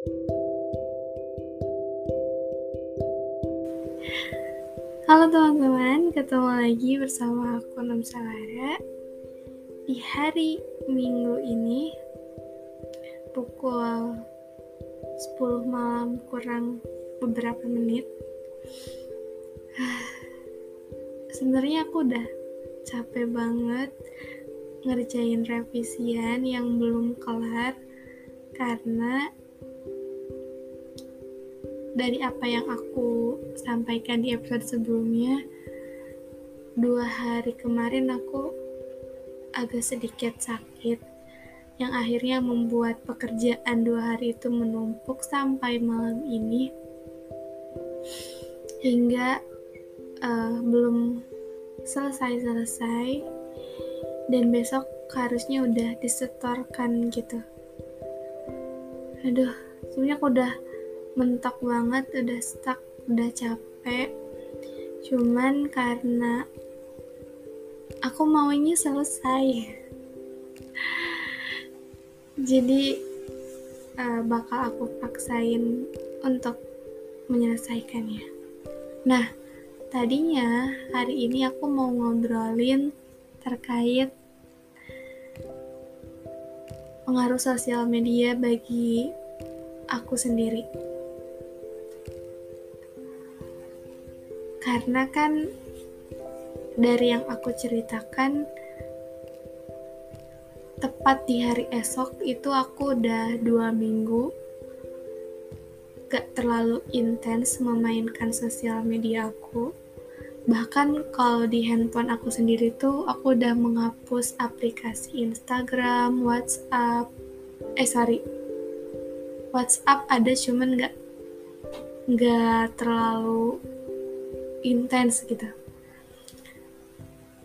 Halo teman-teman, ketemu lagi bersama aku Nom Salara Di hari Minggu ini Pukul 10 malam kurang beberapa menit Sebenarnya aku udah capek banget ngerjain revisian yang belum kelar karena dari apa yang aku sampaikan di episode sebelumnya dua hari kemarin aku agak sedikit sakit yang akhirnya membuat pekerjaan dua hari itu menumpuk sampai malam ini. Hingga uh, belum selesai-selesai dan besok harusnya udah disetorkan gitu. Aduh sebenarnya aku udah mentok banget udah stuck udah capek. Cuman karena aku maunya selesai. Jadi uh, bakal aku paksain untuk menyelesaikannya. Nah tadinya hari ini aku mau ngobrolin terkait pengaruh sosial media bagi aku sendiri karena kan dari yang aku ceritakan tepat di hari esok itu aku udah dua minggu gak terlalu intens memainkan sosial media aku. Bahkan kalau di handphone aku sendiri tuh aku udah menghapus aplikasi Instagram, WhatsApp eh sorry. WhatsApp ada cuman gak nggak terlalu intens gitu.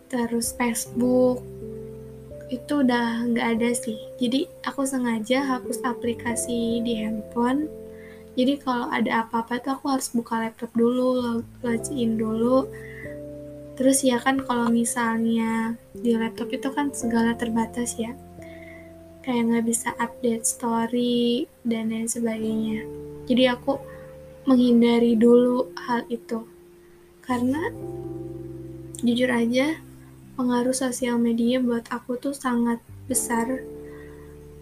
Terus Facebook itu udah nggak ada sih. Jadi aku sengaja hapus aplikasi di handphone. Jadi kalau ada apa-apa tuh aku harus buka laptop dulu login dulu. Terus ya kan kalau misalnya di laptop itu kan segala terbatas ya. Kayak nggak bisa update story dan lain sebagainya. Jadi aku menghindari dulu hal itu karena jujur aja pengaruh sosial media buat aku tuh sangat besar.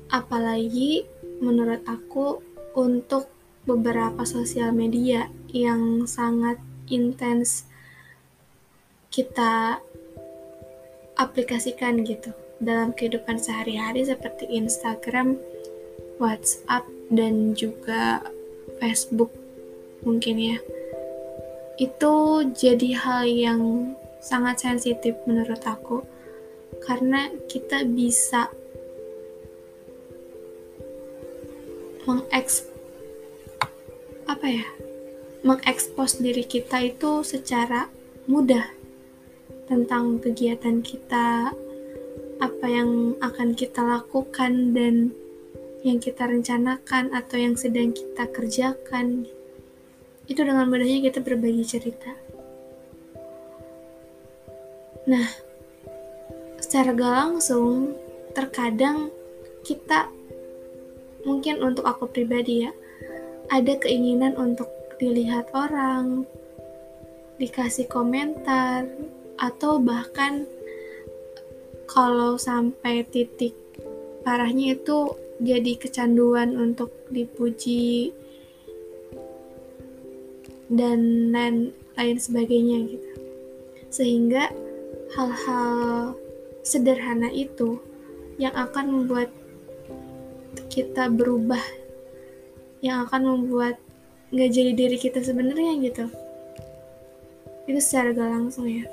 Apalagi menurut aku untuk beberapa sosial media yang sangat intens kita aplikasikan gitu dalam kehidupan sehari-hari seperti Instagram, WhatsApp, dan juga Facebook mungkin ya itu jadi hal yang sangat sensitif menurut aku. Karena kita bisa mengeks apa ya mengekspos diri kita itu secara mudah tentang kegiatan kita apa yang akan kita lakukan dan yang kita rencanakan atau yang sedang kita kerjakan itu dengan mudahnya kita berbagi cerita. Nah, secara gak langsung, terkadang kita, mungkin untuk aku pribadi ya, ada keinginan untuk dilihat orang, dikasih komentar, atau bahkan kalau sampai titik parahnya itu jadi kecanduan untuk dipuji, dan lain lain sebagainya gitu. Sehingga hal-hal sederhana itu yang akan membuat kita berubah yang akan membuat nggak jadi diri kita sebenarnya gitu. Itu secara gak langsung ya.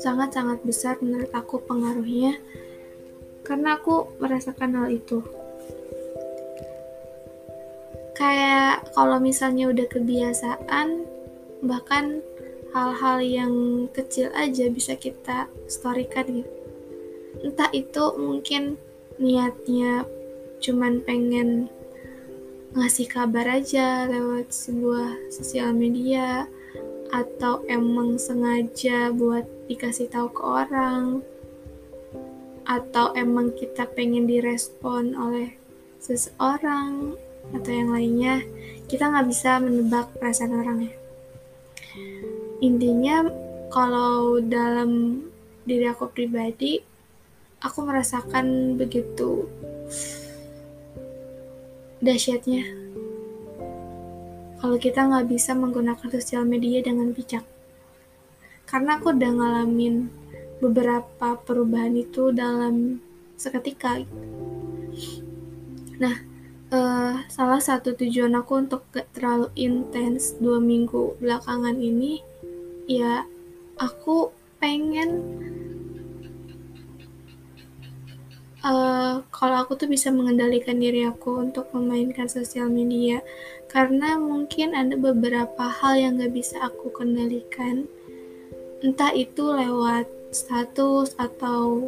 Sangat-sangat besar menurut aku pengaruhnya. Karena aku merasakan hal itu kayak kalau misalnya udah kebiasaan bahkan hal-hal yang kecil aja bisa kita storykan gitu. Entah itu mungkin niatnya cuman pengen ngasih kabar aja lewat sebuah sosial media atau emang sengaja buat dikasih tahu ke orang atau emang kita pengen direspon oleh seseorang atau yang lainnya kita nggak bisa menebak perasaan orang ya. Intinya kalau dalam diri aku pribadi aku merasakan begitu dahsyatnya. Kalau kita nggak bisa menggunakan sosial media dengan bijak. Karena aku udah ngalamin beberapa perubahan itu dalam seketika. Nah uh, salah satu tujuan aku untuk gak terlalu intens dua minggu belakangan ini ya aku pengen uh, kalau aku tuh bisa mengendalikan diri aku untuk memainkan sosial media. Karena mungkin ada beberapa hal yang gak bisa aku kendalikan. Entah itu lewat status atau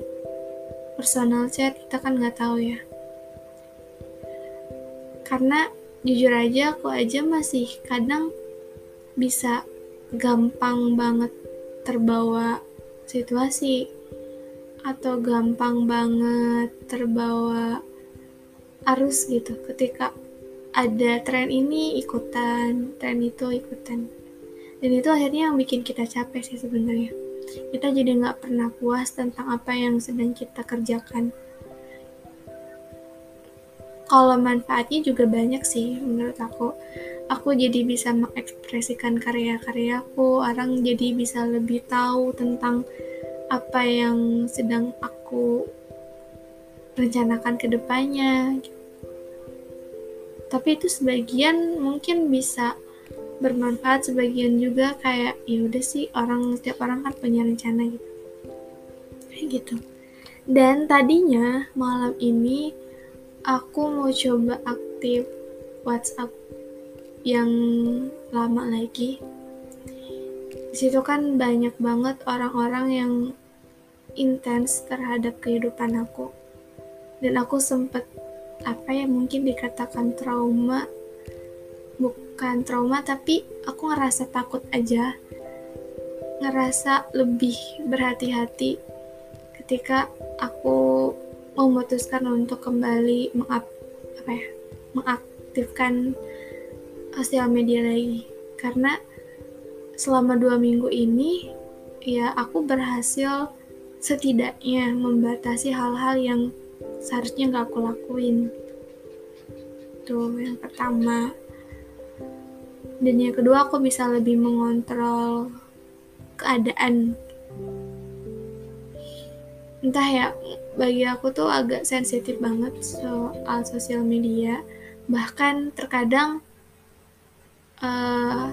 personal chat kita kan nggak tahu ya karena jujur aja aku aja masih kadang bisa gampang banget terbawa situasi atau gampang banget terbawa arus gitu ketika ada tren ini ikutan, tren itu ikutan. Dan itu akhirnya yang bikin kita capek sih sebenarnya. Kita jadi nggak pernah puas tentang apa yang sedang kita kerjakan. Kalau manfaatnya juga banyak sih menurut aku. Aku jadi bisa mengekspresikan karya-karyaku orang jadi bisa lebih tahu tentang apa yang sedang aku rencanakan ke depannya. Tapi itu sebagian mungkin bisa bermanfaat sebagian juga kayak ya udah sih orang setiap orang kan punya rencana gitu. Kayak gitu. Dan tadinya malam ini aku mau coba aktif WhatsApp yang lama lagi. Di situ kan banyak banget orang-orang yang intens terhadap kehidupan aku. Dan aku sempet apa ya mungkin dikatakan trauma. Bukan trauma tapi aku ngerasa takut aja. Ngerasa lebih berhati-hati ketika aku memutuskan untuk kembali mengap apa ya mengaktifkan sosial media lagi. Karena selama dua minggu ini ya aku berhasil setidaknya membatasi hal-hal yang seharusnya gak aku lakuin. Tuh yang pertama. Dan yang kedua aku bisa lebih mengontrol keadaan entah ya bagi aku tuh agak sensitif banget soal sosial media. Bahkan terkadang uh,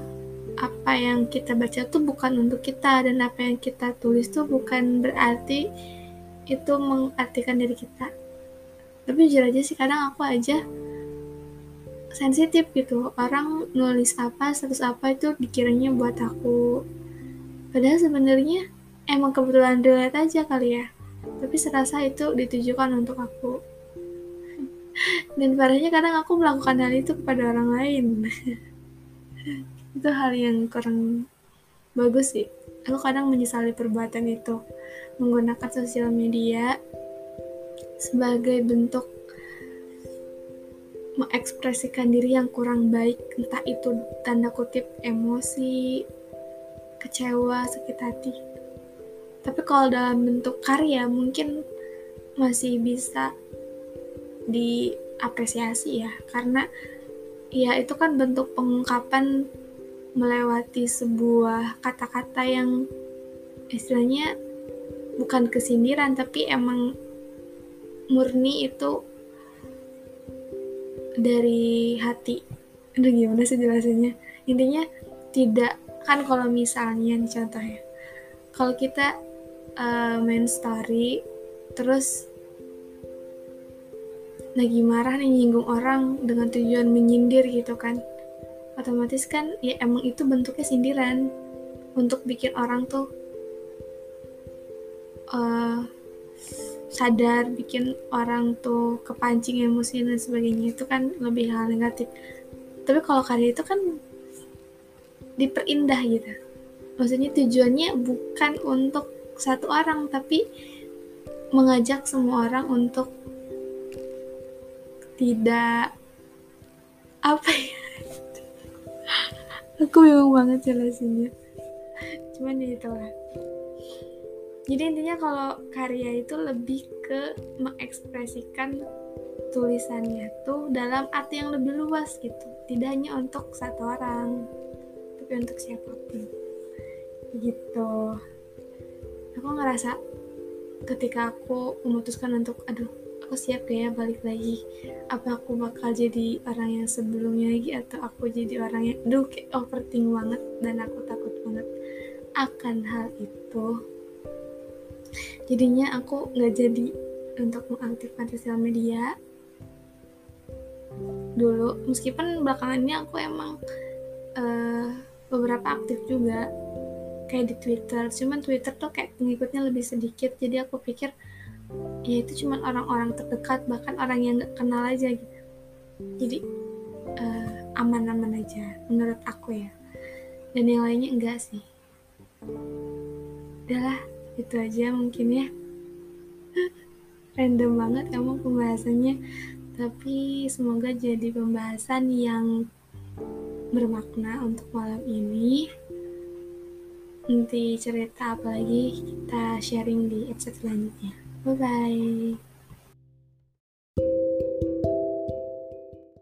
apa yang kita baca tuh bukan untuk kita dan apa yang kita tulis tuh bukan berarti itu mengartikan diri kita. Tapi jujur aja sih kadang aku aja sensitif gitu. Orang nulis apa status apa itu dikiranya buat aku. Padahal sebenarnya emang kebetulan relate aja kali ya tapi serasa itu ditujukan untuk aku. Dan parahnya kadang aku melakukan hal itu kepada orang lain. Itu hal yang kurang bagus sih. Aku kadang menyesali perbuatan itu. Menggunakan sosial media sebagai bentuk mengekspresikan diri yang kurang baik. Entah itu tanda kutip emosi kecewa sakit hati tapi kalau dalam bentuk karya mungkin masih bisa diapresiasi ya. Karena ya itu kan bentuk pengungkapan melewati sebuah kata-kata yang istilahnya bukan kesindiran tapi emang murni itu dari hati. Aduh gimana sih jelasinnya? Intinya tidak kan kalau misalnya contohnya kalau kita uh, main story terus lagi marah nih nyinggung orang dengan tujuan menyindir gitu kan. Otomatis kan ya emang itu bentuknya sindiran untuk bikin orang tuh uh, sadar bikin orang tuh kepancing emosi dan sebagainya. Itu kan lebih hal negatif. Tapi kalau karya itu kan diperindah gitu. Maksudnya tujuannya bukan untuk satu orang tapi mengajak semua orang untuk tidak apa ya? Aku bingung banget jelasinnya. Cuman ya itulah. Jadi intinya kalau karya itu lebih ke mengekspresikan tulisannya tuh dalam arti yang lebih luas gitu. Tidak hanya untuk satu orang tapi untuk siapa pun. Gitu aku ngerasa ketika aku memutuskan untuk aduh aku siap gak ya balik lagi? Apa aku bakal jadi orang yang sebelumnya lagi atau aku jadi orang yang duh kayak overthink banget dan aku takut banget akan hal itu. Jadinya aku nggak jadi untuk mengaktifkan sosial media dulu. Meskipun belakangan ini aku emang uh, beberapa aktif juga kayak di Twitter. Cuman Twitter tuh kayak pengikutnya lebih sedikit. Jadi aku pikir ya itu cuman orang-orang terdekat bahkan orang yang gak kenal aja gitu. Jadi uh, aman-aman aja menurut aku ya. Dan yang lainnya enggak sih. Udahlah itu aja mungkin ya. Random banget emang pembahasannya. Tapi semoga jadi pembahasan yang bermakna untuk malam ini nanti cerita apa lagi kita sharing di episode selanjutnya. Bye bye